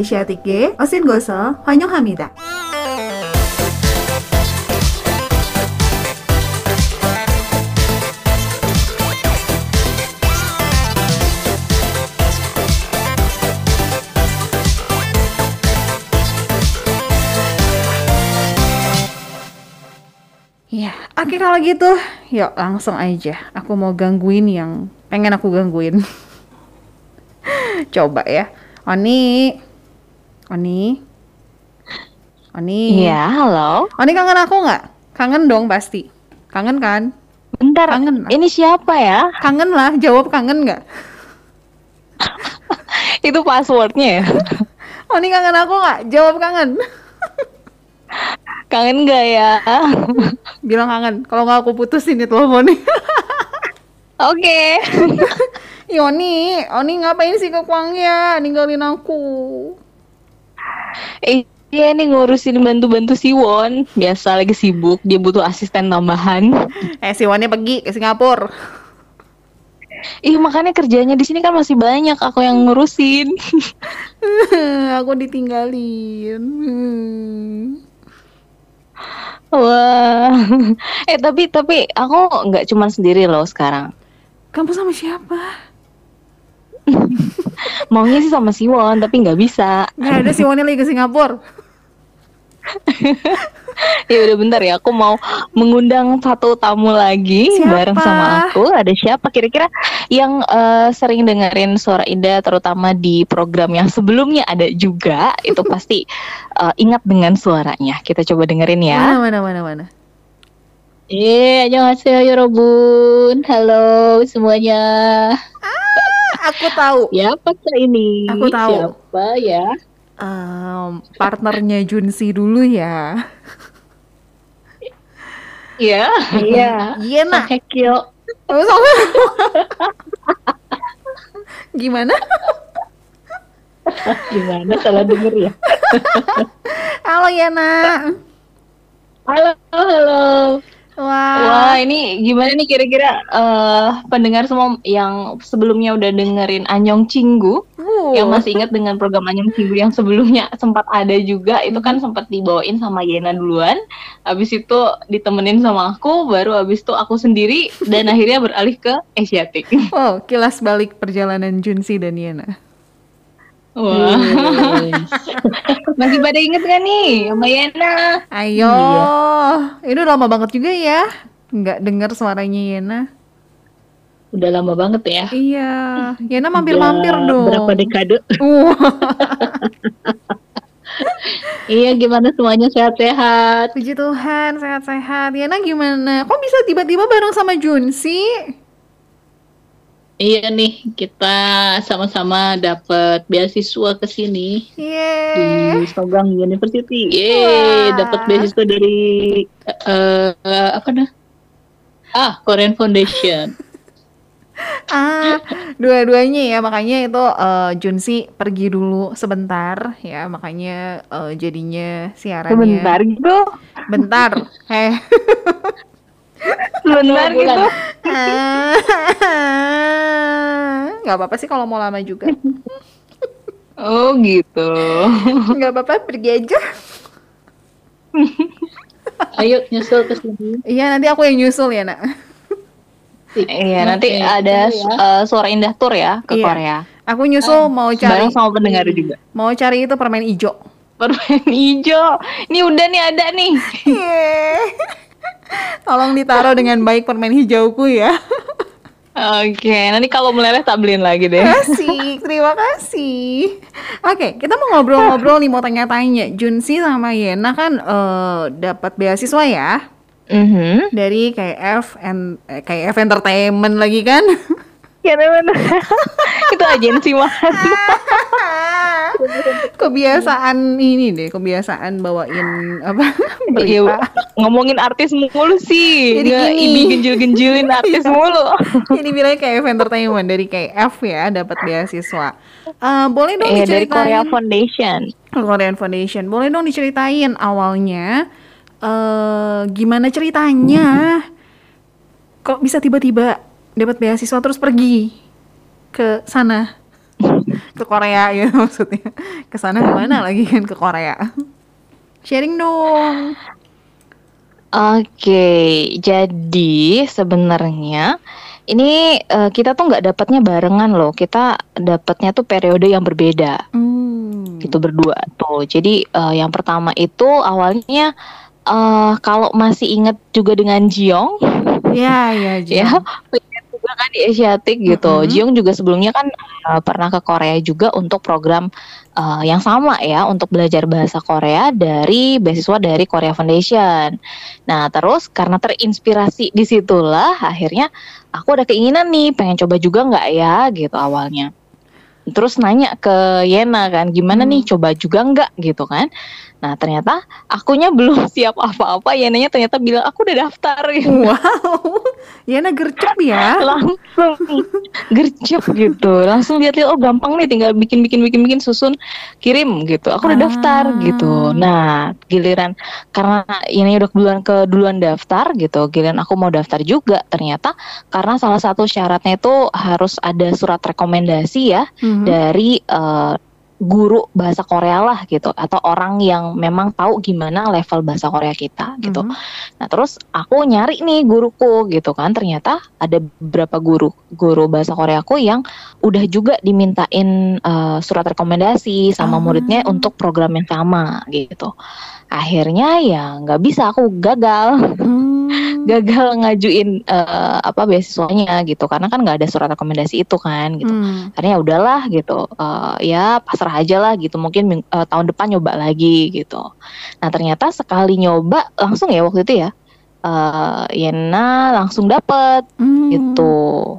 Asiatic계 어신 곳을 환영합니다. Ya, oke kalau gitu, yuk langsung aja. Aku mau gangguin yang pengen aku gangguin. Coba ya. Oni. Oni. Oni. Iya, halo. Oni kangen aku nggak? Kangen dong pasti. Kangen kan? Bentar, Kangen. ini siapa ya? Kangen lah, jawab kangen nggak? Itu passwordnya ya? Oni kangen aku nggak? Jawab kangen. Kangen gak ya? Bilang kangen. Kalau nggak aku putusin itu teleponnya. Oke. Yoni, Oni ngapain sih ke Kwangya? Ninggalin aku. Eh, Iya nih ngurusin bantu-bantu si Won. Biasa lagi sibuk, dia butuh asisten tambahan. Eh, si Wonnya pergi ke Singapura. Ih, makanya kerjanya di sini kan masih banyak aku yang ngurusin. aku ditinggalin. Hmm. Wah. Eh, tapi tapi aku nggak cuma sendiri loh sekarang. Kamu sama siapa? Maunya sih sama si Won, tapi nggak bisa. Nggak ada si Wonnya lagi ke Singapura. Ya udah bentar ya, aku mau mengundang satu tamu lagi Siapa? bareng sama aku. Ada siapa kira-kira yang eh, sering dengerin suara Indah terutama di program yang sebelumnya ada juga itu pasti eh, ingat dengan suaranya. Kita coba dengerin ya. Mana mana mana mana. Eh, annyeonghaseyo Yorobun. Halo semuanya. Aku tahu. Ya, apa ini? Aku tahu. Siapa ya? Em, partnernya Junsi dulu ya. Iya, iya. Iya nak. Gimana? Gimana salah denger ya? Halo Yana. Halo, halo. Wah. Wah, ini gimana nih kira-kira eh, pendengar semua yang sebelumnya udah dengerin Anyong Cinggu, Uh. yang masih ingat dengan program Anyong Cinggu yang sebelumnya sempat ada juga, itu kan sempat dibawain sama Yena duluan, habis itu ditemenin sama aku, baru habis itu aku sendiri, dan akhirnya beralih ke Asiatic. Oh, kilas balik perjalanan Junsi dan Yana. Wah, masih pada inget gak nih sama Yena? Ayo. Iya. Ini udah lama banget juga ya. Nggak dengar suaranya Yana. Udah lama banget ya. Iya. Yana mampir-mampir Udah dong. Berapa dekade? Uh, Iya, gimana semuanya sehat-sehat? puji Tuhan, sehat-sehat. Yana gimana? Kok bisa tiba-tiba bareng sama Junsi? Iya nih, kita sama-sama dapat beasiswa ke sini di Sogang University. Yeay, dapat beasiswa dari eh eh, apa dah? Ah, Korean Foundation. Ah, dua-duanya ya. Makanya itu eh, Junsi pergi dulu sebentar ya. Makanya eh, jadinya siarannya Sebentar gitu. Bentar. Heh. Sebentar gitu. Nggak apa-apa sih kalau mau lama juga. Oh, gitu. Nggak apa-apa, pergi aja. Ayo nyusul ke sini. Iya, nanti aku yang nyusul ya, nak. Iya, nanti Oke, ada ya. eh, suara indah tour ya ke Iya. Korea. Aku nyusul mau cari Bareng sama pendengar juga. mau cari itu permen hijau. Permen hijau. Ini udah nih ada nih. Yeay. Tolong ditaruh dengan baik permen hijauku ya. Oke, nanti kalau meleleh tak beliin lagi deh. Terima kasih, terima kasih. Oke, kita mau ngobrol-ngobrol nih, mau tanya-tanya. Junsi sama Yena kan eh, dapat beasiswa ya Mhm. dari KF and eh, KF Entertainment lagi kan? Ya bener. Itu agensi mah. kebiasaan ini deh, kebiasaan bawain apa Iya, berita. ngomongin artis mulu sih. Jadi gini. ini genjil-genjilin artis mulu. Jadi bilangnya KF Entertainment dari KF ya dapat beasiswa. Eh, boleh dong Eh dari diceritain Korea Foundation. Korean Foundation. Boleh dong diceritain awalnya eh gimana ceritanya? Kok bisa tiba-tiba dapat beasiswa terus pergi ke sana? ke Korea ya maksudnya. Ke sana gimana lagi kan ke Korea? Sharing dong. Oke, jadi sebenarnya ini uh, kita tuh nggak dapatnya barengan loh. Kita dapatnya tuh periode yang berbeda. Hmm. Gitu berdua tuh. Jadi uh, yang pertama itu awalnya uh, kalau masih inget juga dengan Jiong. Ya, ya, Jiong. ya, juga kan di Asiatic gitu. Mm -hmm. Jiong juga sebelumnya kan uh, pernah ke Korea juga untuk program uh, yang sama ya untuk belajar bahasa Korea dari beasiswa dari Korea Foundation. Nah, terus karena terinspirasi di situlah akhirnya aku ada keinginan nih pengen coba juga nggak ya gitu awalnya. Terus nanya ke Yena kan, gimana hmm. nih coba juga nggak gitu kan? Nah ternyata akunya belum siap apa-apa. Yenanya ternyata bilang aku udah daftar. Gitu. Wow. Yana gercep ya? Langsung. Gercep gitu. Langsung lihat lihat oh gampang nih tinggal bikin bikin bikin bikin susun kirim gitu. Aku udah ah. daftar gitu. Nah giliran karena Yenanya udah duluan ke duluan daftar gitu Giliran aku mau daftar juga. Ternyata Karena salah satu syaratnya itu harus ada surat rekomendasi ya mm -hmm. Dari uh, guru bahasa Korea lah gitu atau orang yang memang tahu gimana level bahasa Korea kita gitu. Mm -hmm. Nah, terus aku nyari nih guruku gitu kan. Ternyata ada beberapa guru guru bahasa Koreaku yang udah juga dimintain uh, surat rekomendasi sama ah. muridnya untuk program yang sama gitu. Akhirnya ya nggak bisa aku gagal. Hmm gagal ngajuin uh, apa beasiswanya gitu. Karena kan nggak ada surat rekomendasi itu kan gitu. Hmm. akhirnya ya udahlah gitu. Uh, ya pasrah aja lah gitu. Mungkin uh, tahun depan nyoba lagi gitu. Nah ternyata sekali nyoba langsung ya waktu itu ya? Uh, Yena langsung dapet hmm. gitu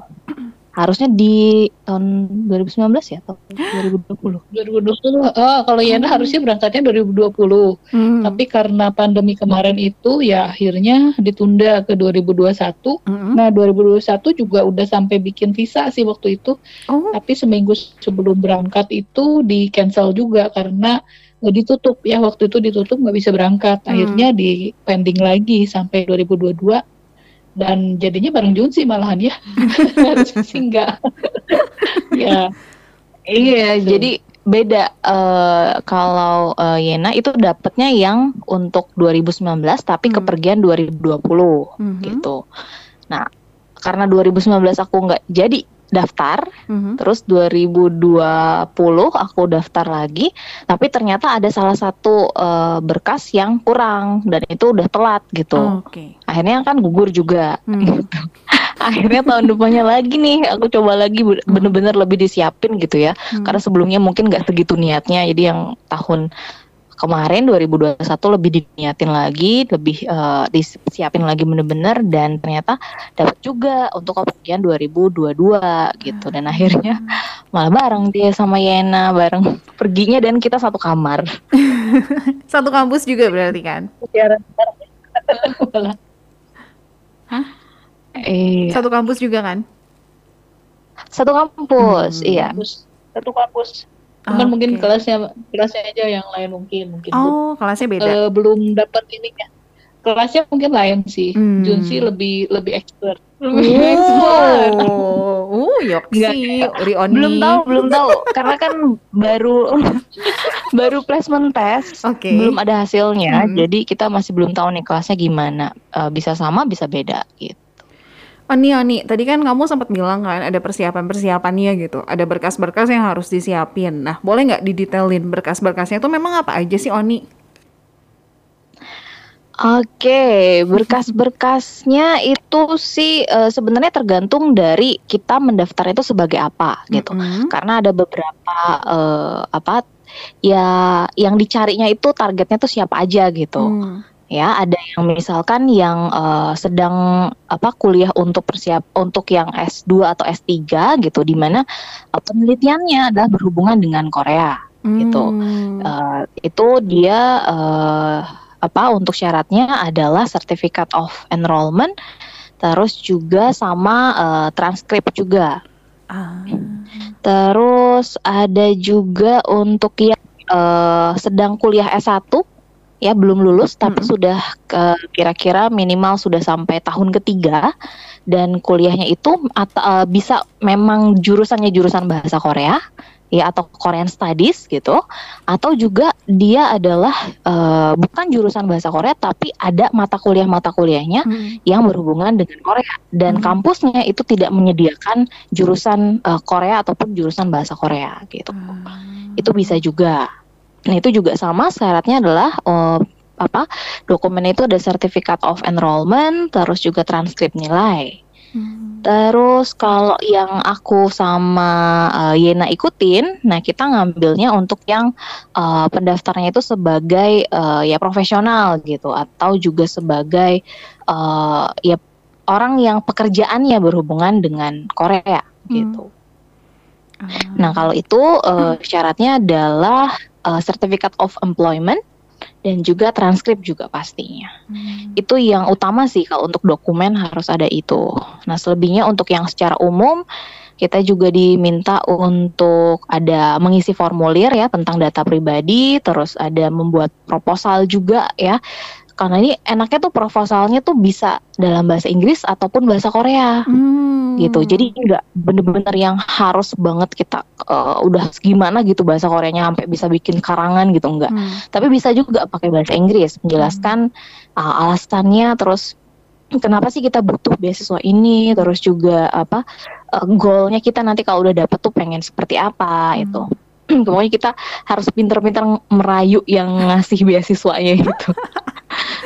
harusnya di tahun 2019 ya atau 2020 2020 oh kalau Yana hmm. harusnya berangkatnya 2020 hmm. tapi karena pandemi kemarin itu ya akhirnya ditunda ke 2021 hmm. nah 2021 juga udah sampai bikin visa sih waktu itu oh. tapi seminggu sebelum berangkat itu di cancel juga karena ditutup ya waktu itu ditutup nggak bisa berangkat hmm. akhirnya di pending lagi sampai 2022 dan jadinya bareng Junsi malahan ya Junsi enggak ya iya gitu. jadi beda uh, kalau uh, Yena itu dapatnya yang untuk 2019 tapi hmm. kepergian 2020 hmm. gitu nah karena 2019 aku nggak jadi daftar, mm-hmm. terus 2020 aku daftar lagi, tapi ternyata ada salah satu uh, berkas yang kurang dan itu udah telat gitu. Oh, okay. Akhirnya kan gugur juga. Mm. Gitu. Akhirnya tahun depannya lagi nih, aku coba lagi mm. bener-bener lebih disiapin gitu ya, mm. karena sebelumnya mungkin nggak segitu niatnya, jadi yang tahun kemarin 2021 lebih diniatin lagi, lebih uh, disiapin lagi bener-bener dan ternyata dapat juga untuk kepergian 2022 gitu dan akhirnya malah bareng dia sama Yena bareng perginya dan kita satu kamar. satu kampus juga berarti kan? Hah? Eh, satu kampus juga kan? Satu kampus, hmm. iya. Satu kampus cuman okay. mungkin kelasnya kelasnya aja yang lain mungkin mungkin oh kelasnya beda. Uh, belum dapat ini ya kelasnya mungkin lain sih. Hmm. Junsi lebih lebih expert. Lebih oh. expert. oh Yoksi belum tahu belum tahu. Karena kan baru baru placement test. Okay. belum ada hasilnya. Hmm. jadi kita masih belum tahu nih kelasnya gimana. Uh, bisa sama bisa beda gitu Oni oh, Oni, tadi kan kamu sempat bilang kan ada persiapan-persiapannya gitu, ada berkas-berkas yang harus disiapin. Nah, boleh nggak didetailin berkas-berkasnya itu memang apa aja sih Oni? Oke, berkas-berkasnya itu sih uh, sebenarnya tergantung dari kita mendaftar itu sebagai apa gitu. Mm -hmm. Karena ada beberapa uh, apa ya yang dicarinya itu targetnya tuh siapa aja gitu. Mm ya ada yang misalkan yang uh, sedang apa kuliah untuk persiap untuk yang S2 atau S3 gitu di mana uh, penelitiannya adalah berhubungan dengan Korea gitu. hmm. gitu uh, itu dia uh, apa untuk syaratnya adalah Certificate of Enrollment terus juga sama uh, transkrip juga ah. terus ada juga untuk yang uh, sedang kuliah S1 ya belum lulus tapi -hmm. sudah kira-kira minimal sudah sampai tahun ketiga dan kuliahnya itu atau uh, bisa memang jurusannya jurusan bahasa Korea ya atau Korean Studies gitu atau juga dia adalah uh, bukan jurusan bahasa Korea tapi ada mata kuliah mata kuliahnya hmm. yang berhubungan dengan Korea dan hmm. kampusnya itu tidak menyediakan jurusan uh, Korea ataupun jurusan bahasa Korea gitu hmm. itu bisa juga nah itu juga sama syaratnya adalah uh, apa dokumen itu ada sertifikat of enrollment terus juga transkrip nilai Hmm. Terus kalau yang aku sama uh, Yena ikutin, nah kita ngambilnya untuk yang uh, pendaftarnya itu sebagai uh, ya profesional gitu atau juga sebagai uh, ya orang yang pekerjaannya berhubungan dengan Korea hmm. gitu. Hmm. Nah kalau itu uh, syaratnya adalah uh, Certificate of Employment dan juga transkrip juga pastinya. Hmm. Itu yang utama sih kalau untuk dokumen harus ada itu. Nah, selebihnya untuk yang secara umum kita juga diminta untuk ada mengisi formulir ya tentang data pribadi, terus ada membuat proposal juga ya karena ini enaknya tuh proposalnya tuh bisa dalam bahasa Inggris ataupun bahasa Korea hmm. gitu jadi nggak bener-bener yang harus banget kita uh, udah gimana gitu bahasa Koreanya sampai bisa bikin karangan gitu enggak hmm. tapi bisa juga pakai bahasa Inggris menjelaskan hmm. uh, alasannya terus kenapa sih kita butuh beasiswa ini terus juga apa uh, goalnya kita nanti kalau udah dapet tuh pengen seperti apa hmm. itu pokoknya kita harus pinter-pinter merayu yang ngasih beasiswanya gitu.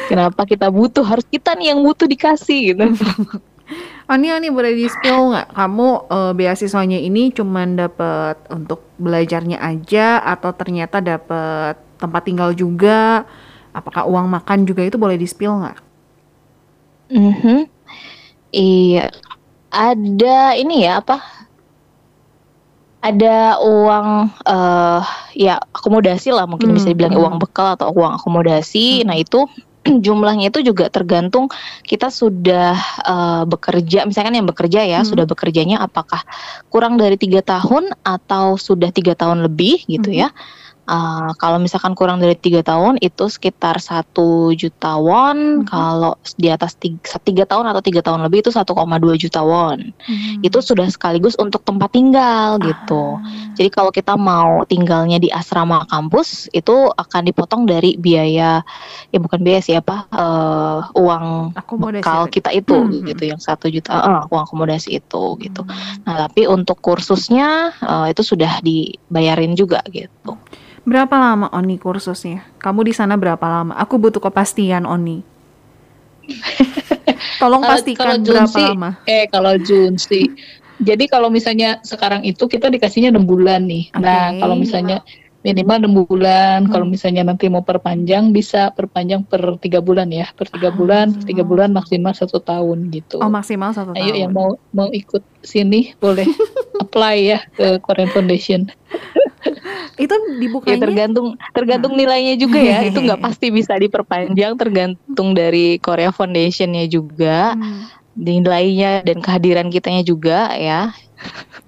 Kenapa kita butuh? Harus kita nih yang butuh dikasih gitu. Ani Ani boleh di spill nggak? Kamu uh, beasiswanya ini cuma dapat untuk belajarnya aja atau ternyata dapat tempat tinggal juga? Apakah uang makan juga itu boleh di spill nggak? Mm -hmm. Iya, ada ini ya apa? ada uang uh, ya akomodasi lah mungkin hmm. bisa dibilang hmm. uang bekal atau uang akomodasi. Hmm. Nah itu jumlahnya itu juga tergantung kita sudah uh, bekerja misalkan yang bekerja ya hmm. sudah bekerjanya apakah kurang dari tiga tahun atau sudah tiga tahun lebih gitu hmm. ya Uh, kalau misalkan kurang dari tiga tahun itu sekitar satu juta won. Hmm. Kalau di atas tiga, tahun atau tiga tahun lebih itu 1,2 juta won. Hmm. Itu sudah sekaligus untuk tempat tinggal gitu. Ah. Jadi kalau kita mau tinggalnya di asrama kampus itu akan dipotong dari biaya ya bukan biaya sih apa uh, uang akomodasi bekal kita itu hmm. gitu yang satu juta uh, uang akomodasi itu gitu. Hmm. Nah tapi untuk kursusnya uh, itu sudah dibayarin juga gitu. Berapa lama Oni kursusnya? Kamu di sana berapa lama? Aku butuh kepastian Oni. Tolong pastikan kalau berapa lama. Eh kalau Junsi. Jadi kalau misalnya sekarang itu kita dikasihnya enam bulan nih. Okay. Nah kalau misalnya minimal enam bulan. Hmm. Kalau misalnya nanti mau perpanjang bisa perpanjang per tiga bulan ya, per tiga bulan, per tiga ah. bulan maksimal satu tahun gitu. Oh maksimal satu tahun. Ayo yang mau mau ikut sini boleh apply ya ke Korean Foundation itu dibukanya ya tergantung tergantung nah. nilainya juga ya itu nggak pasti bisa diperpanjang tergantung dari Korea Foundationnya juga hmm. Nilainya dan kehadiran kitanya juga ya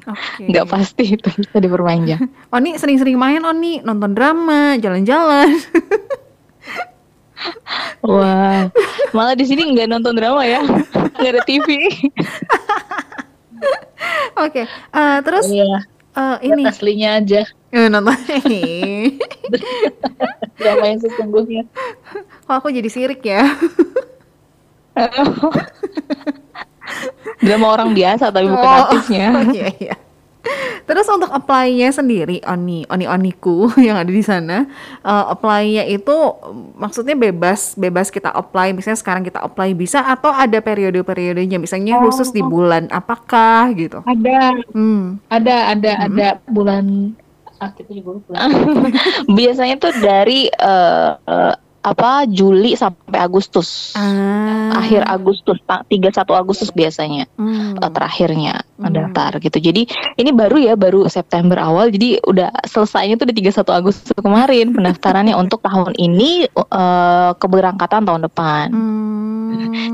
okay. nggak pasti itu bisa diperpanjang Oni sering-sering main Oni nonton drama jalan-jalan Wah, malah di sini nggak nonton drama ya, nggak ada TV. Oke, okay. uh, eh, terus iya. uh, ini aslinya aja. Ya, nonton drama yang sesungguhnya. Kok aku jadi sirik ya? Drama orang biasa tapi bukan oh, artisnya. Oh, iya, iya. Terus untuk apply-nya sendiri, Oni, Oni Oniku yang ada di sana, uh, apply-nya itu maksudnya bebas, bebas kita apply. Misalnya sekarang kita apply bisa atau ada periode-periodenya, misalnya oh. khusus di bulan apakah gitu? Ada, hmm. ada, ada, hmm. ada bulan ah kita juga lupa. Biasanya tuh dari uh, uh, apa Juli sampai Agustus. Ah. Akhir Agustus, 31 Agustus biasanya hmm. uh, terakhirnya hmm. gitu. Jadi ini baru ya, baru September awal. Jadi udah selesainya tuh di 31 Agustus kemarin pendaftarannya untuk tahun ini uh, keberangkatan tahun depan. Hmm.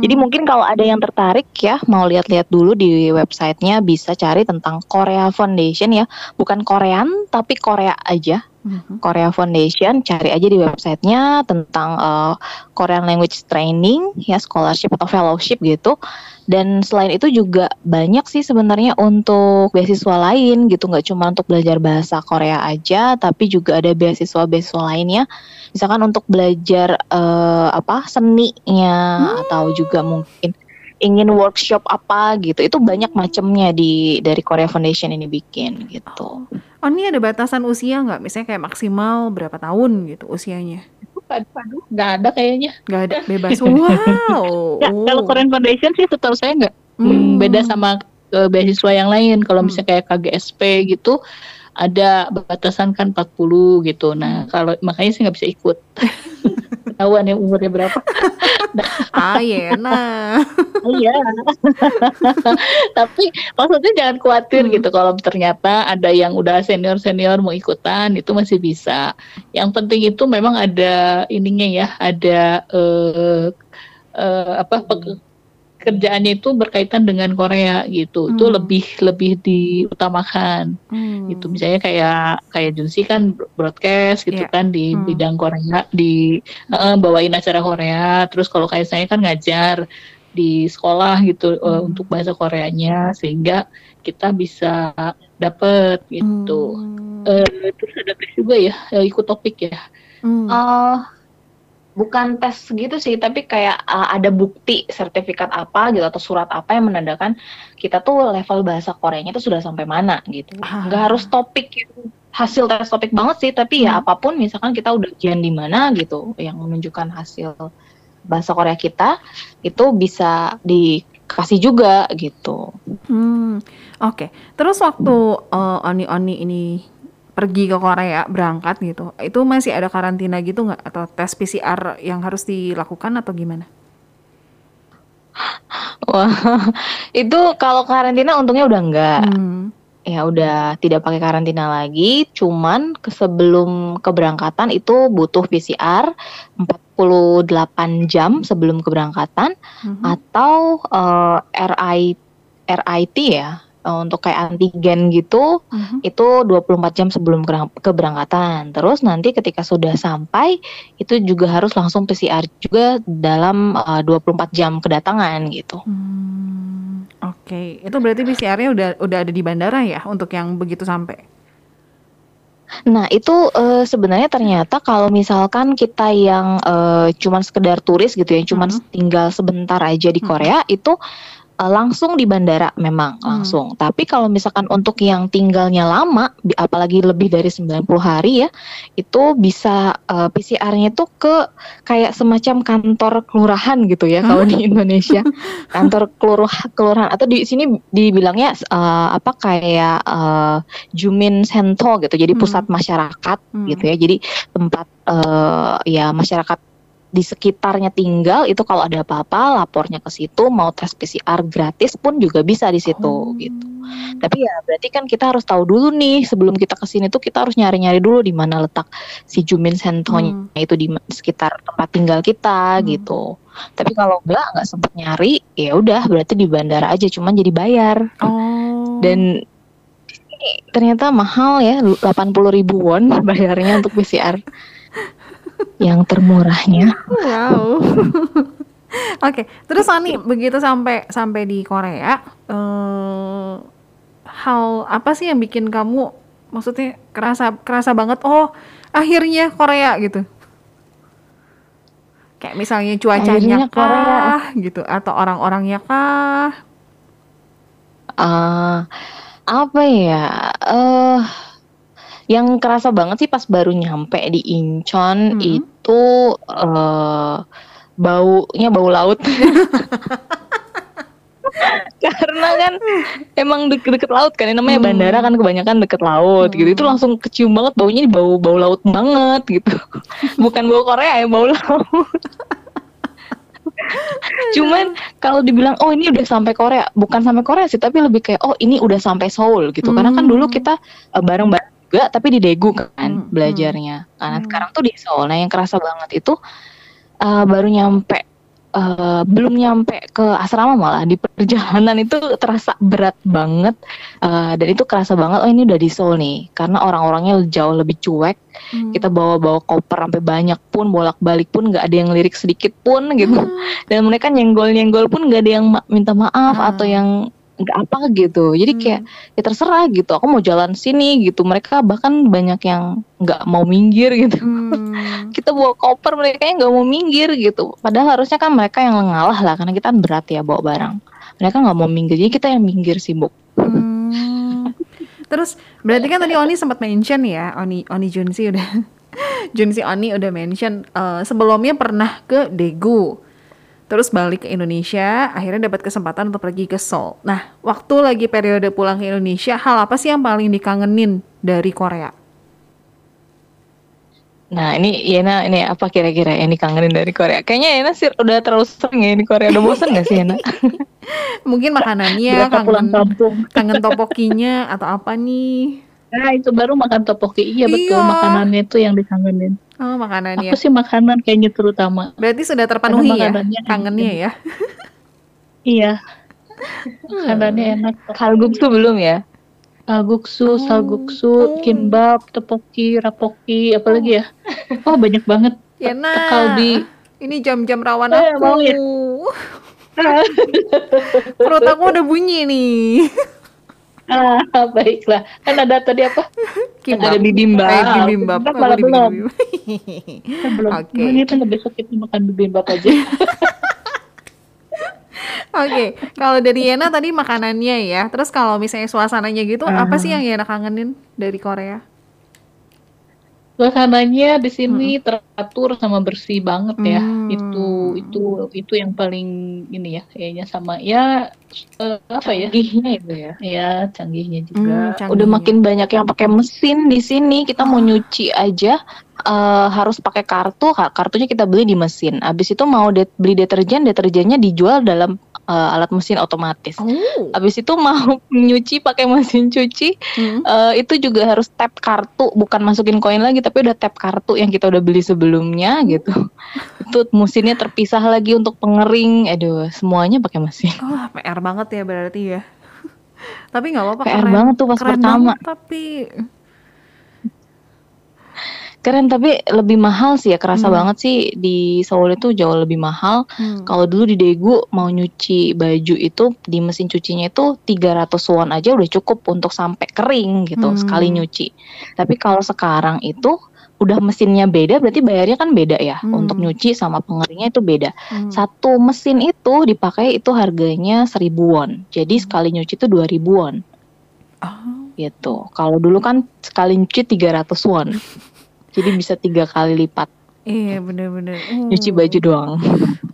Jadi mungkin kalau ada yang tertarik ya mau lihat-lihat dulu di websitenya bisa cari tentang Korea Foundation ya, bukan Korean tapi Korea aja hmm. Korea Foundation, cari aja di websitenya tentang uh, Korean Language Training, ya scholarship atau fellowship gitu. Dan selain itu juga banyak sih sebenarnya untuk beasiswa lain gitu, nggak cuma untuk belajar bahasa Korea aja, tapi juga ada beasiswa-beasiswa lainnya. Misalkan untuk belajar uh, apa seninya hmm. atau juga mungkin ingin workshop apa gitu itu banyak macamnya di dari Korea Foundation ini bikin gitu. Oh ini ada batasan usia nggak? Misalnya kayak maksimal berapa tahun gitu usianya? Aduh, nggak ada kayaknya. Nggak ada, bebas. Wow. ya, kalau Korean Foundation sih setahu saya nggak. Hmm. Beda sama uh, beasiswa yang lain. Kalau hmm. misalnya kayak KGSP gitu, ada batasan kan 40 gitu. Nah, hmm. kalau makanya sih nggak bisa ikut. Ketahuan ya umurnya berapa. ah, iya. Nah. Iya. Tapi maksudnya jangan khawatir hmm. gitu kalau ternyata ada yang udah senior-senior mau ikutan itu masih bisa. Yang penting itu memang ada ininya ya, ada uh, uh, apa kerjaannya itu berkaitan dengan Korea gitu. Hmm. Itu lebih lebih diutamakan. Hmm. Gitu. Misalnya kayak kayak Junsi kan broadcast gitu yeah. kan di hmm. bidang Korea, di uh, bawain acara Korea. Terus kalau kayak saya kan ngajar di sekolah gitu uh, untuk bahasa Koreanya sehingga kita bisa dapet gitu. Hmm. Uh, terus ada juga ya ikut topik ya. Hmm. Uh, bukan tes gitu sih, tapi kayak uh, ada bukti sertifikat apa gitu atau surat apa yang menandakan kita tuh level bahasa Koreanya itu sudah sampai mana gitu. Ah. Nggak harus topik gitu. hasil tes topik banget sih, tapi ya hmm. apa pun misalkan kita udah ujian di mana gitu yang menunjukkan hasil bahasa Korea kita itu bisa dikasih juga gitu. Hmm, oke. Okay. Terus waktu uh, Oni Oni ini pergi ke Korea berangkat gitu itu masih ada karantina gitu nggak atau tes PCR yang harus dilakukan atau gimana? Wah itu kalau karantina untungnya udah enggak hmm. ya udah tidak pakai karantina lagi cuman ke sebelum keberangkatan itu butuh PCR 48 jam sebelum keberangkatan hmm. atau uh, RI RIT ya uh, untuk kayak antigen gitu uh-huh. itu 24 jam sebelum keberangkatan. Terus nanti ketika sudah sampai itu juga harus langsung PCR juga dalam uh, 24 jam kedatangan gitu. Hmm, Oke, okay. itu berarti PCR-nya udah udah ada di bandara ya untuk yang begitu sampai. Nah, itu uh, sebenarnya ternyata kalau misalkan kita yang uh, cuman sekedar turis gitu ya, cuman uh-huh. tinggal sebentar aja di Korea uh-huh. itu uh, langsung di bandara memang hmm. langsung. Tapi kalau misalkan untuk yang tinggalnya lama, apalagi lebih dari 90 hari ya, itu bisa uh, eh, PCR-nya itu ke kayak semacam kantor kelurahan gitu ya hmm? kalau di Indonesia. kantor kelurah kelurahan atau di sini dibilangnya uh, apa kayak uh, Jumin Sento gitu. Jadi pusat hmm. masyarakat hmm. gitu ya. Jadi tempat uh, ya masyarakat di sekitarnya tinggal itu kalau ada apa-apa lapornya ke situ mau tes PCR gratis pun juga bisa di situ oh. gitu. Tapi ya berarti kan kita harus tahu dulu nih sebelum kita ke sini tuh kita harus nyari-nyari dulu di mana letak si Jumin Sentonya hmm. itu di sekitar tempat tinggal kita hmm. gitu. Tapi kalau enggak nggak sempat nyari ya udah berarti di bandara aja cuman jadi bayar. Oh. Dan ternyata mahal ya 80 ribu won bayarnya untuk PCR yang termurahnya. Wow. Oke, okay. terus Ani begitu sampai sampai di Korea, uh, hal apa sih yang bikin kamu maksudnya kerasa kerasa banget oh akhirnya Korea gitu? Kayak misalnya cuacanya kah Korea. gitu atau orang-orangnya kah? Uh, apa ya? Uh, yang kerasa banget sih pas baru nyampe di Incheon hmm. itu uh, baunya bau laut. Karena kan emang deket-deket laut kan, namanya hmm. bandara kan kebanyakan deket laut hmm. gitu. Itu langsung kecium banget baunya bau bau laut banget gitu. Bukan bau Korea ya, bau laut. Cuman kalau dibilang oh ini udah sampai Korea, bukan sampai Korea sih, tapi lebih kayak oh ini udah sampai Seoul gitu. Hmm. Karena kan dulu kita uh, bareng-bareng juga tapi di Daegu kan hmm, belajarnya. Hmm. Karena hmm. sekarang tuh di Seoul. Nah yang kerasa banget itu uh, baru nyampe uh, belum nyampe ke asrama malah di perjalanan itu terasa berat banget uh, dan itu kerasa banget oh ini udah di Seoul nih karena orang-orangnya jauh lebih cuek hmm. kita bawa-bawa koper sampai banyak pun bolak-balik pun nggak ada yang lirik sedikit pun gitu hmm. dan mereka nyenggol-nyenggol pun nggak ada yang ma minta maaf hmm. atau yang apa gitu. Jadi hmm. kayak ya terserah gitu aku mau jalan sini gitu. Mereka bahkan banyak yang nggak mau minggir gitu. Hmm. kita bawa koper mereka yang nggak mau minggir gitu. Padahal harusnya kan mereka yang ngalah lah karena kita kan berat ya bawa barang. Mereka nggak mau minggir jadi kita yang minggir sibuk. Hmm. terus berarti kan tadi Oni sempat mention ya Oni Oni Junsi udah Junsi Oni udah mention uh, sebelumnya pernah ke Daegu terus balik ke Indonesia, akhirnya dapat kesempatan untuk pergi ke Seoul. Nah, waktu lagi periode pulang ke Indonesia, hal apa sih yang paling dikangenin dari Korea? Nah, ini Yena ini apa kira-kira yang dikangenin dari Korea? Kayaknya Yena sih udah terlalu sering ya di Korea. Udah bosan gak sih Yena? Mungkin makanannya, kangen, kangen topokinya atau apa nih? Nah, itu baru makan topoki. Iya, betul. Iya. Makanannya itu yang dikangenin. Oh, makanannya. Aku sih makanan kayaknya terutama. Berarti sudah terpenuhi ya kangennya ya? iya. Makanannya enak. Kalguksu belum ya? Kalguksu, oh. salguksu, oh. kimbap, topoki, rapoki, apalagi ya? Oh, banyak banget. Ya nah. Kalbi. Ini jam-jam rawan eh, aku. Mau ya? Perut aku udah bunyi nih. Ah, baiklah. Kan ada tadi apa? Kimbap. Ada bibimbap. Eh, bibimbap. Bibimbap malah belum. belum. Oke. Okay. Ini kan besok kita makan bibimbap aja. Oke, okay. kalau dari Yena tadi makanannya ya. Terus kalau misalnya suasananya gitu, uh. apa sih yang Yena kangenin dari Korea? Suasananya di sini hmm. teratur sama bersih banget ya. Hmm. itu itu itu yang paling ini ya kayaknya sama ya uh, apa ya? Canggihnya itu ya? Ya canggihnya juga. Hmm, canggihnya. udah makin banyak yang pakai mesin di sini kita mau nyuci aja uh, harus pakai kartu kartunya kita beli di mesin. Abis itu mau de beli deterjen deterjennya dijual dalam uh, alat mesin otomatis. Oh. Habis itu mau nyuci pakai mesin cuci, hmm. uh, itu juga harus tap kartu, bukan masukin koin lagi, tapi udah tap kartu yang kita udah beli sebelumnya gitu. itu mesinnya terpisah lagi untuk pengering, aduh semuanya pakai mesin. Oh, PR banget ya berarti ya. tapi nggak apa-apa. PR keren, banget tuh pas pertama. Banget, tapi Keren tapi lebih mahal sih ya kerasa hmm. banget sih di Seoul itu jauh lebih mahal. Hmm. Kalau dulu di Daegu mau nyuci baju itu di mesin cucinya itu 300 won aja udah cukup untuk sampai kering gitu hmm. sekali nyuci. Tapi kalau sekarang itu udah mesinnya beda berarti bayarnya kan beda ya hmm. untuk nyuci sama pengeringnya itu beda hmm. satu mesin itu dipakai itu harganya 1000 won jadi hmm. sekali nyuci itu 2000 won oh. gitu kalau dulu kan sekali nyuci 300 won jadi bisa tiga kali lipat. Iya bener-bener. Hmm. Nyuci baju doang.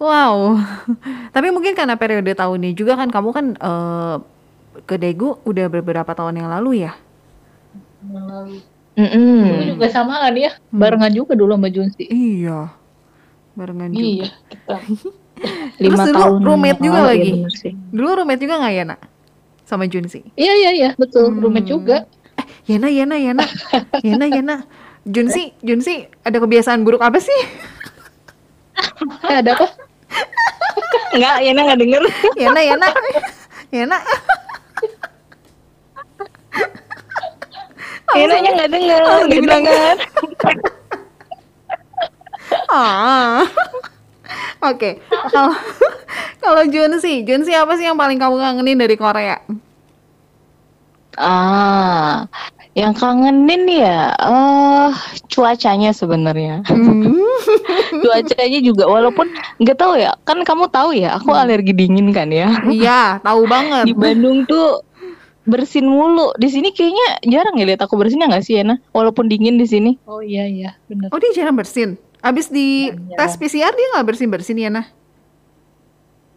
Wow. Tapi mungkin karena periode tahun ini juga kan Kamu kan uh, ke Daegu udah beberapa tahun yang lalu ya? Mm -mm. juga sama kan ya? Hmm. Barengan juga dulu sama Junsi. Iya. Barengan juga. Iya kita. Lima Terus tahun roommate juga lagi? ya Dulu roommate juga gak ya nak? Sama Junsi? Iya iya iya. Betul hmm. roommate juga. Eh Yena Yena Yena Yena Yena Junsi, Junsi ada kebiasaan buruk apa sih? ada apa? Enggak, Yana enggak denger. Yana, Yana. Yana. Yana nya enggak denger, oh, dibilang kan. ah. Oke, kalau kalau Junsi, Junsi apa sih yang paling kamu kangenin dari Korea? Ah, yang kangenin ya, uh, cuacanya sebenarnya. Hmm. cuacanya juga, walaupun nggak tahu ya, kan kamu tahu ya, aku hmm. alergi dingin kan ya. Iya, tahu banget. Di Bandung tuh bersin mulu. Di sini kayaknya jarang ya lihat aku bersin ya nggak sih, Ena? Walaupun dingin di sini. Oh iya iya, benar. Oh dia jarang bersin. Abis di ya, tes PCR dia nggak bersin bersin ya, Nah?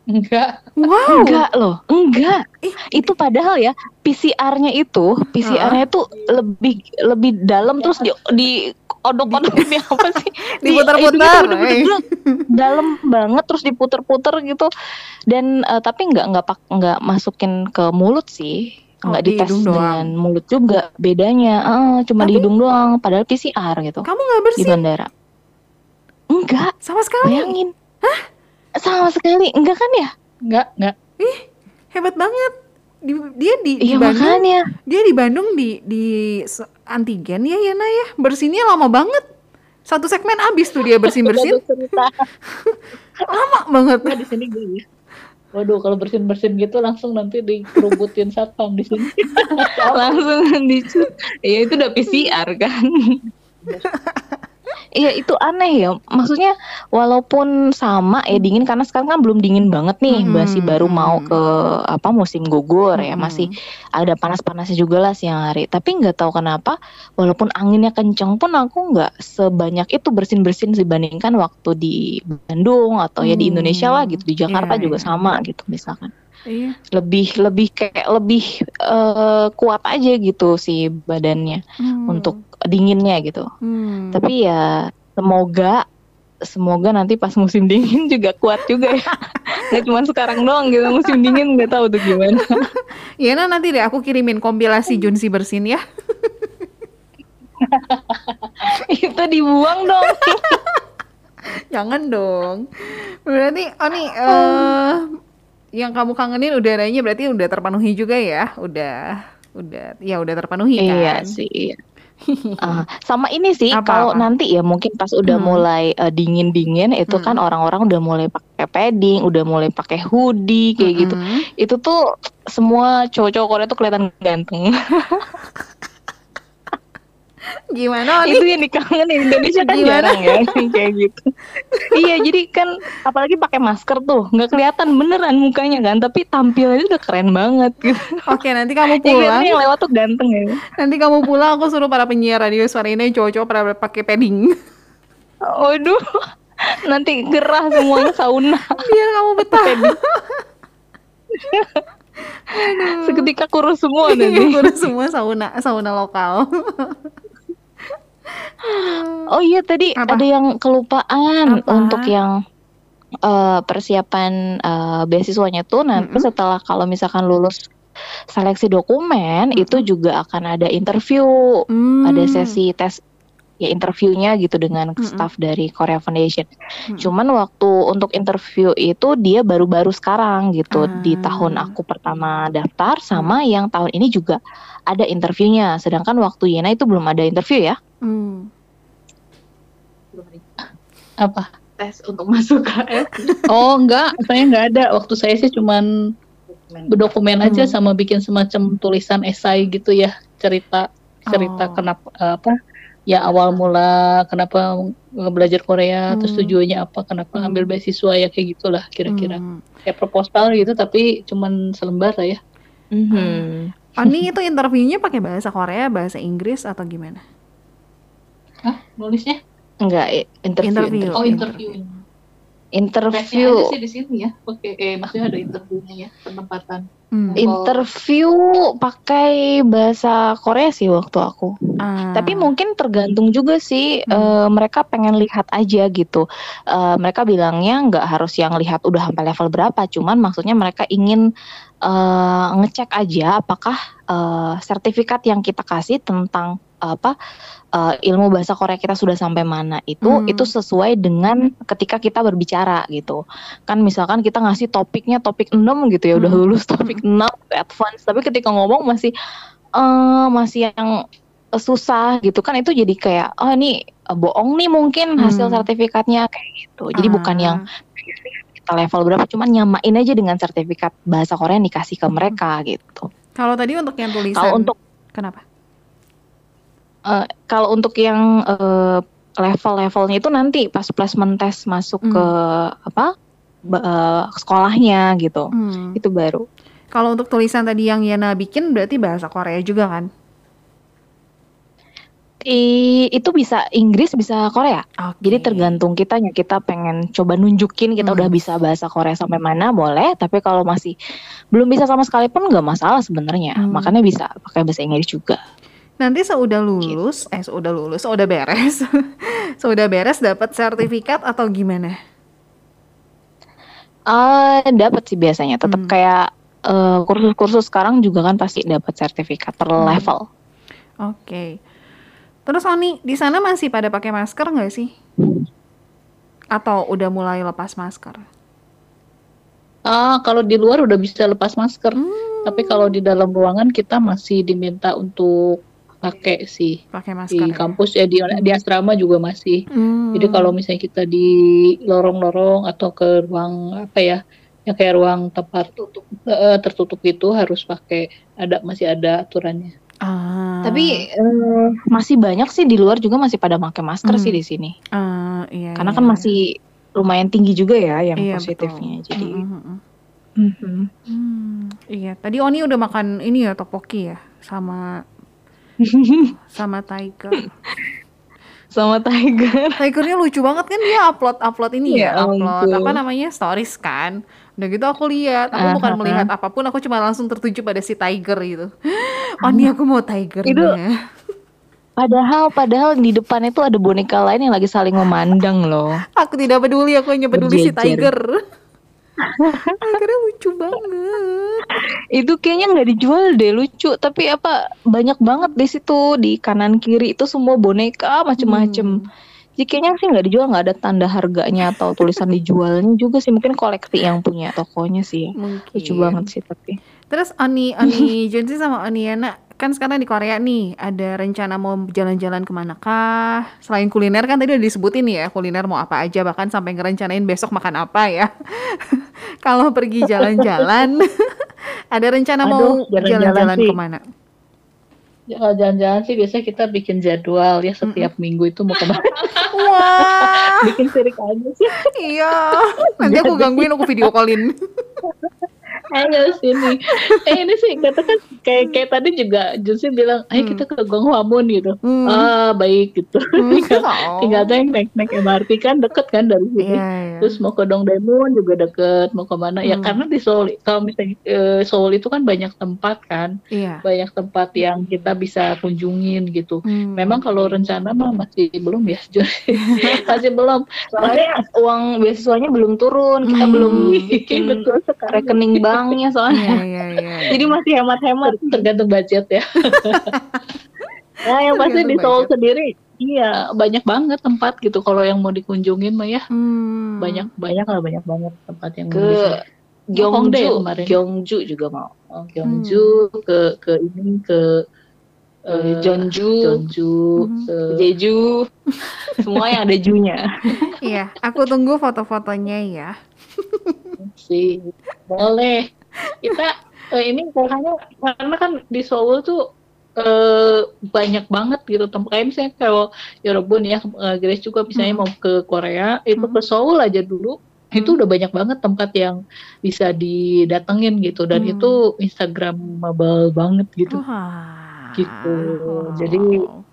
Enggak. Wow. Enggak loh, enggak. Eh, itu padahal ya PCR-nya itu, PCR-nya itu lebih lebih dalam terus di di odok-odok ini apa sih? Diputar-putar. Di, dalam banget terus diputer-puter gitu. Dan uh, tapi enggak enggak pak enggak masukin ke mulut sih. Enggak oh, dites di dengan mulut juga bedanya. Uh, cuma tapi, di hidung doang padahal PCR gitu. Kamu enggak bersih? Di bandara. Enggak. Sama sekali. Bayangin. Hah? Sama sekali enggak kan ya? Enggak, enggak. Ih, hebat banget. Di, dia di, di Iya Bandung, makanya. dia di Bandung di di antigen ya Yana ya. Bersihnya lama banget. Satu segmen habis tuh dia bersin-bersin. Lama banget. Nah, di sini gue ya. Waduh, kalau bersin-bersin gitu langsung nanti dikerubutin satpam di sini. Langsung di Iya itu udah PCR kan. Iya itu aneh ya. Maksudnya walaupun sama ya dingin karena sekarang kan belum dingin banget nih, Hmm, masih baru mau ke apa musim gugur ya, Hmm. masih ada panas-panasnya juga lah siang hari. Tapi nggak tahu kenapa walaupun anginnya kenceng pun aku nggak sebanyak itu bersin-bersin dibandingkan waktu di Bandung atau ya di Hmm. Indonesia lah gitu. Di Jakarta Iya, juga iya. sama gitu misalkan. Iya. Lebih lebih kayak lebih eh, kuat aja gitu si badannya Hmm. untuk dinginnya gitu. Hmm. Tapi ya semoga semoga nanti pas musim dingin juga kuat juga ya. Nggak cuma sekarang doang gitu musim dingin nggak tahu tuh gimana. Ya nah nanti deh aku kirimin kompilasi Junsi bersin ya. Itu dibuang dong. Jangan dong. Berarti oh nih eh yang kamu kangenin udaranya berarti udah terpenuhi juga ya? Udah udah ya udah terpenuhi kan? Iya sih. iya. Ah, sama ini sih kalau nanti ya mungkin pas udah Hmm. mulai dingin dingin itu kan Hmm. orang-orang udah mulai pakai padding, udah mulai pakai hoodie kayak gitu. Mm-mm. Itu tuh semua cowok-cowok Korea tuh kelihatan ganteng. Gimana itu nih? yang dikangenin Indonesia kan Gimana? jarang ya kayak gitu iya jadi kan apalagi pakai masker tuh nggak kelihatan beneran mukanya kan tapi tampilnya udah keren banget gitu Oke, nanti kamu pulang. yang lewat tuh ganteng ya Nanti kamu pulang aku suruh para penyiar radio suara ini cowok-cowok pada pakai padding. waduh nanti gerah semuanya sauna Biar kamu betah. seketika kurus semua Iya, nanti kurus semua sauna sauna lokal. Oh iya tadi Apa? ada yang kelupaan Apa? untuk yang eh, persiapan eh, beasiswanya tuh nanti Mm-mm. setelah kalau misalkan lulus seleksi dokumen Mm-mm. itu juga akan ada interview Hmm. ada sesi tes ya interviewnya gitu dengan Mm-mm. staff dari Korea Foundation. Mm-mm. Cuman waktu untuk interview itu dia baru-baru sekarang gitu di Ah. tahun aku pertama daftar sama yang tahun ini juga ada interviewnya. Sedangkan waktu Yena itu belum ada interview ya. Hmm. Apa? Tes untuk masuk KF. Oh, enggak, saya enggak ada. Waktu saya sih cuman berdokumen aja Hmm. sama bikin semacam tulisan esai gitu ya, cerita cerita Oh. kenapa apa ya awal mula kenapa belajar Korea, terus Hmm. tujuannya apa, kenapa Hmm. ambil beasiswa ya kayak gitulah kira-kira. Hmm. Kayak proposal gitu tapi cuman selembar lah ya. Mhm. Oni itu interviewnya pakai bahasa Korea, bahasa Inggris atau gimana? Hah, nulisnya? Enggak, interview. Interview. interview. Oh, interview. Interview. Aja sih di sini ya. Oke, eh maksudnya ada interviewnya ya, penempatan. Hmm. Interview pakai bahasa Korea sih waktu aku. Ah. Tapi mungkin tergantung juga sih Hmm. eh, mereka pengen lihat aja gitu. Eh, mereka bilangnya nggak harus yang lihat udah sampai level berapa, cuman maksudnya mereka ingin eh, ngecek aja apakah eh, sertifikat yang kita kasih tentang apa eh, ilmu bahasa Korea kita sudah sampai mana itu Hmm. itu sesuai dengan ketika kita berbicara gitu. Kan misalkan kita ngasih topiknya topik 6 gitu ya udah Hmm. lulus topik 6 advance tapi ketika ngomong masih eh masih yang susah gitu kan itu jadi kayak oh ini eh, bohong nih mungkin hasil Hmm. sertifikatnya kayak gitu. Jadi bukan Ah. yang kita level berapa cuman nyamain aja dengan sertifikat bahasa Korea yang dikasih ke mereka gitu. Kalau tadi untuk yang tulisan. Kalau untuk kenapa? Eh, kalau untuk yang eh, level-levelnya itu nanti pas placement test masuk Hmm. ke apa eh, sekolahnya gitu. Hmm. Itu baru. Kalau untuk tulisan tadi yang Yana bikin berarti bahasa Korea juga kan? I- itu bisa Inggris bisa Korea. Oke. Jadi tergantung kitanya kita pengen coba nunjukin kita Hmm. udah bisa bahasa Korea sampai mana boleh, tapi kalau masih belum bisa sama sekali pun nggak masalah sebenarnya. Hmm. Makanya bisa pakai bahasa Inggris juga. Nanti seudah lulus, eh seudah lulus, seudah beres, seudah beres dapat sertifikat atau gimana? Eh dapat sih biasanya, tetap Hmm. kayak eh, kursus-kursus sekarang juga kan pasti dapat sertifikat per Hmm. level. Oke. Terus Oni, di sana masih pada pakai masker nggak sih? Atau udah mulai lepas masker? Ah, kalau di luar udah bisa lepas masker. Hmm. Tapi kalau di dalam ruangan kita masih diminta untuk pakai sih. pakai Di masker ya? kampus ya di di asrama juga masih. Hmm. Jadi kalau misalnya kita di lorong-lorong atau ke ruang apa ya, ya kayak ruang tempat tutup tertutup itu harus pakai ada masih ada aturannya. Ah. Tapi eh, masih banyak sih di luar juga masih pada pakai masker Hmm. sih di sini. Ah, iya, Karena iya. kan masih lumayan tinggi juga ya yang Iya, positifnya. betul. Jadi Mm, mm, mm. Mhm. Hmm, iya. Tadi Oni udah makan ini ya topoki ya sama sama Tiger. sama Tiger. Tigernya lucu banget kan dia upload upload ini ya, Ya upload ampun. apa namanya stories kan. Udah gitu aku lihat, aku bukan Aha. melihat apa pun, aku cuma langsung tertuju pada si Tiger gitu. Oni aku mau Tigernya. Itu- Padahal padahal di depan itu ada boneka lain yang lagi saling memandang loh. Aku tidak peduli, aku hanya peduli si Berjejer. Tiger. Tigernya lucu banget. Itu kayaknya nggak dijual deh lucu, tapi apa banyak banget di situ di kanan kiri itu semua boneka macem-macem. Hmm. Jadi kayaknya sih nggak dijual, nggak ada tanda harganya atau tulisan dijualnya juga sih mungkin koleksi yang punya tokonya sih. ya. Mungkin. Lucu banget sih tapi. Terus Oni Oni Junsi sama Oni Yana kan sekarang di Korea nih ada rencana mau jalan-jalan ke mana kah? Selain kuliner kan tadi udah disebutin ya kuliner mau apa aja bahkan sampai ngerencanain besok makan apa ya. Kalau pergi jalan-jalan ada rencana mau Aduh, jalan-jalan jalan-jalan ke mana? Ya, kalau jalan-jalan sih biasanya kita bikin jadwal ya setiap minggu itu mau ke mana. Wah bikin sirik aja sih. iya nanti aku gangguin aku video callin. Ayo sini. Eh ini sih katakan kayak kayak tadi juga Junsi bilang, ayo Hmm. kita ke Gongwamun gitu. Hmm. Ah baik gitu. Hmm. tinggal, Oh. tinggal yang naik naik MRT kan deket kan dari sini. Iya, iya. Terus mau ke Dongdaemun juga deket, mau ke mana? Ya Hmm. karena di Seoul, kalau misalnya eh, Seoul itu kan banyak tempat kan, Iya. banyak tempat yang kita bisa kunjungin gitu. Hmm. Memang kalau rencana mah masih belum ya, Jun. masih belum. Soalnya uang beasiswanya belum turun, kita Hmm. belum Bikin betul sekali. rekening banknya soalnya. Iya, iya, iya. Jadi masih hemat-hemat. tergantung budget ya. Nah, yang pasti di Seoul budget. sendiri, iya banyak banget tempat gitu. Kalau yang mau dikunjungin mah ya Hmm. banyak banyak lah banyak banget tempat yang Ke bisa. Gyeongju. Gyeongju juga mau. Oh, Gyeongju ke ke ini ke Eh, eh, Jeonju, Jeonju, ke Jeju, semua yang ada junya. Iya, aku tunggu foto-fotonya ya. Sih boleh. Kita eh, ini karena karena kan di Seoul tuh eh, banyak banget gitu tempat kayak misalnya kalau Yorobun ya eh, Grace juga misalnya Hmm. mau ke Korea itu Hmm. ke Seoul aja dulu itu Hmm. udah banyak banget tempat yang bisa didatengin gitu dan Hmm. itu Instagramable banget gitu Wah. Gitu. Jadi,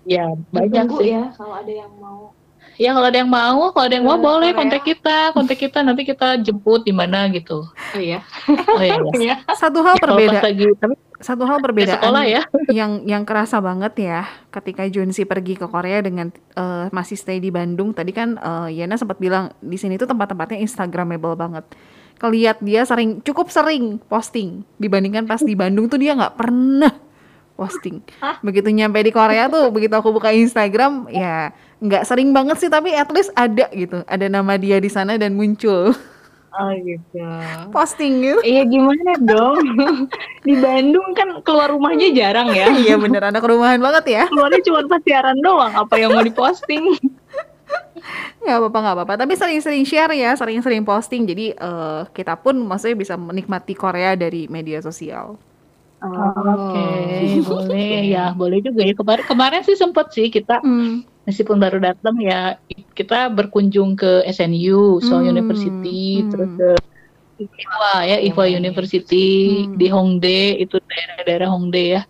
ya banyak sih ya kalau ada yang mau. Ya kalau ada yang mau kalau ada yang mau boleh kontak kita kontak kita nanti kita jemput di mana gitu Oh iya. oh iya iya. satu hal berbeda, lagi tapi satu hal di perbedaan sekolah ya yang yang kerasa banget ya ketika Junsi pergi ke Korea dengan eh, masih stay di Bandung. Tadi kan eh, Yana sempat bilang di sini tuh tempat-tempatnya instagramable banget. Keliat dia sering cukup sering posting dibandingkan pas di Bandung tuh dia nggak pernah posting. Begitu nyampe di Korea tuh begitu aku buka Instagram ya nggak sering banget sih tapi at least ada gitu. Ada nama dia di sana dan muncul Oh gitu. posting gitu. Iya gimana dong? di Bandung kan keluar rumahnya jarang ya. Iya bener anak rumahan banget ya. Keluarnya cuma pas siaran doang. Apa yang mau diposting? nggak apa-apa nggak apa-apa tapi sering-sering share ya sering-sering posting jadi eh, kita pun maksudnya bisa menikmati Korea dari media sosial Oke, boleh ya, boleh juga ya. Kemarin kemarin sih sempet sih kita Hmm. Meskipun baru datang ya kita berkunjung ke SNU, Seoul Hmm, University, hmm. terus ke IFA ya, IFA University Hmm. di Hongdae itu daerah-daerah Hongdae ya.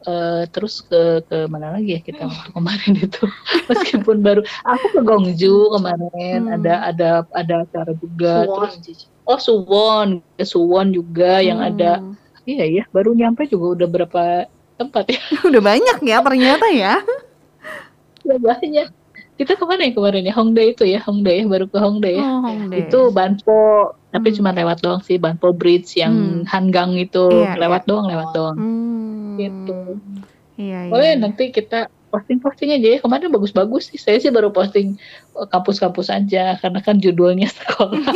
Eh, terus ke ke mana lagi ya kita waktu kemarin itu meskipun baru aku ke Gongju kemarin Hmm. ada ada ada acara juga Suwon. terus oh Suwon ke Suwon juga yang ada Hmm. Iya ya, baru nyampe juga udah berapa tempat ya, udah banyak ya ternyata ya banyak. Kita ke mana ya kemarin ya? Hongdae itu ya, Hongdae ya, baru ke Hongdae ya. Oh, Hongdae. Itu Banpo, tapi Hmm. cuma lewat doang sih, Banpo Bridge yang Hmm. Hangang itu Iya, lewat doang, lewat doang. Hmm. Gitu. iya iya Boleh nanti kita posting-posting aja ya. Kemarin bagus-bagus sih. Saya sih baru posting eh, kampus-kampus aja karena kan judulnya sekolah.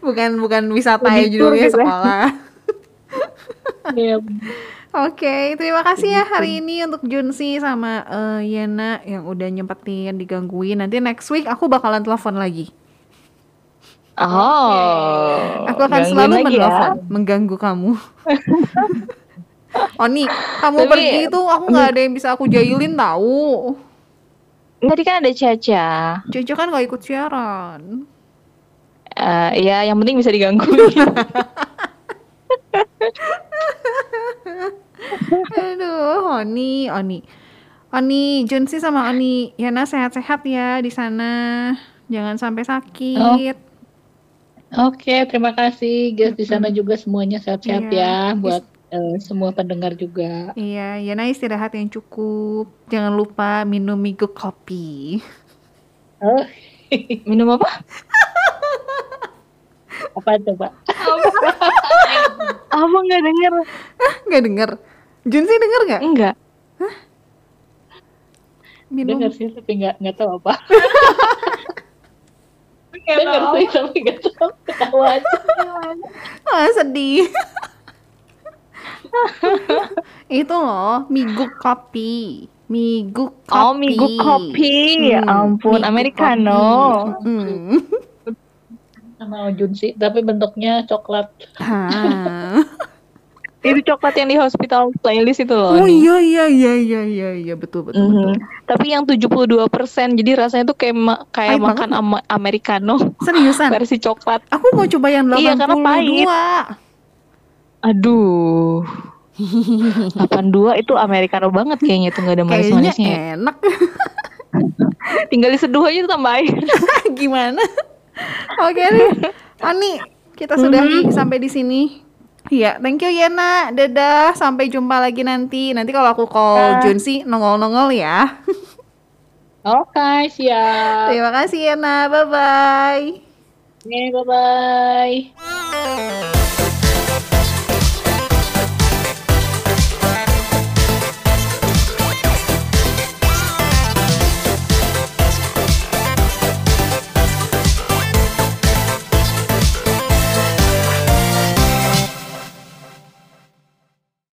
bukan bukan wisata ya judulnya gitu ya. sekolah. Iya. Oke, terima kasih ya hari ini untuk Junsi sama eh, Yena yang udah nyempetin digangguin. Nanti next week aku bakalan telepon lagi. Oh. Aku akan selalu lagi ya. menelpon, mengganggu kamu. Oni, kamu Tapi- pergi itu aku nggak ada yang bisa aku jailin tahu. Tadi kan ada Caca. Jojo kan nggak ikut siaran. Eh, ya, yang penting bisa digangguin. Aduh, Oni, Oni. Oni, Junsi sama Oni, Yana sehat-sehat ya di sana. Jangan sampai sakit. Oke, terima kasih guys di sana juga semuanya sehat-sehat Iya. ya buat eh, semua pendengar juga. Iya, Yana istirahat yang cukup. Jangan lupa minum migo kopi. Oh, Minum apa? apa coba? Apa nggak denger? Nggak denger? Junsi denger nggak? Enggak. Minum. Dengar sih tapi nggak nggak tahu apa. Dengar sih tapi nggak tahu ketawa aja. Ah, sedih. Itu loh, miguk kopi. Miguk kopi. Oh, miguk kopi. Ya ampun, miguk Americano. kopi. Hmm. Sama Junsi tapi bentuknya coklat. Itu coklat yang di hospital playlist itu loh. Oh iya iya iya iya iya iya betul betul betul. Mhm. Tapi yang 72% jadi rasanya tuh kayak ma- kayak Pahit makan ama- americano Seriusan? versi coklat. Aku mau coba yang 82. Iya, karena pahit. Aduh. 82 itu americano banget kayaknya tuh nggak ada Kayaknya manis-manisnya. ya. enak. Tinggal diseduh aja tuh tambah air. Gimana? Oke nih. Ani, kita sudahi Mhm. sampai di sini. Iya, thank you Yena. Dadah, sampai jumpa lagi nanti. Nanti kalau aku call. Junsi nongol-nongol ya. Oke, siap. Terima kasih Yena. Bye bye. Oke, bye-bye.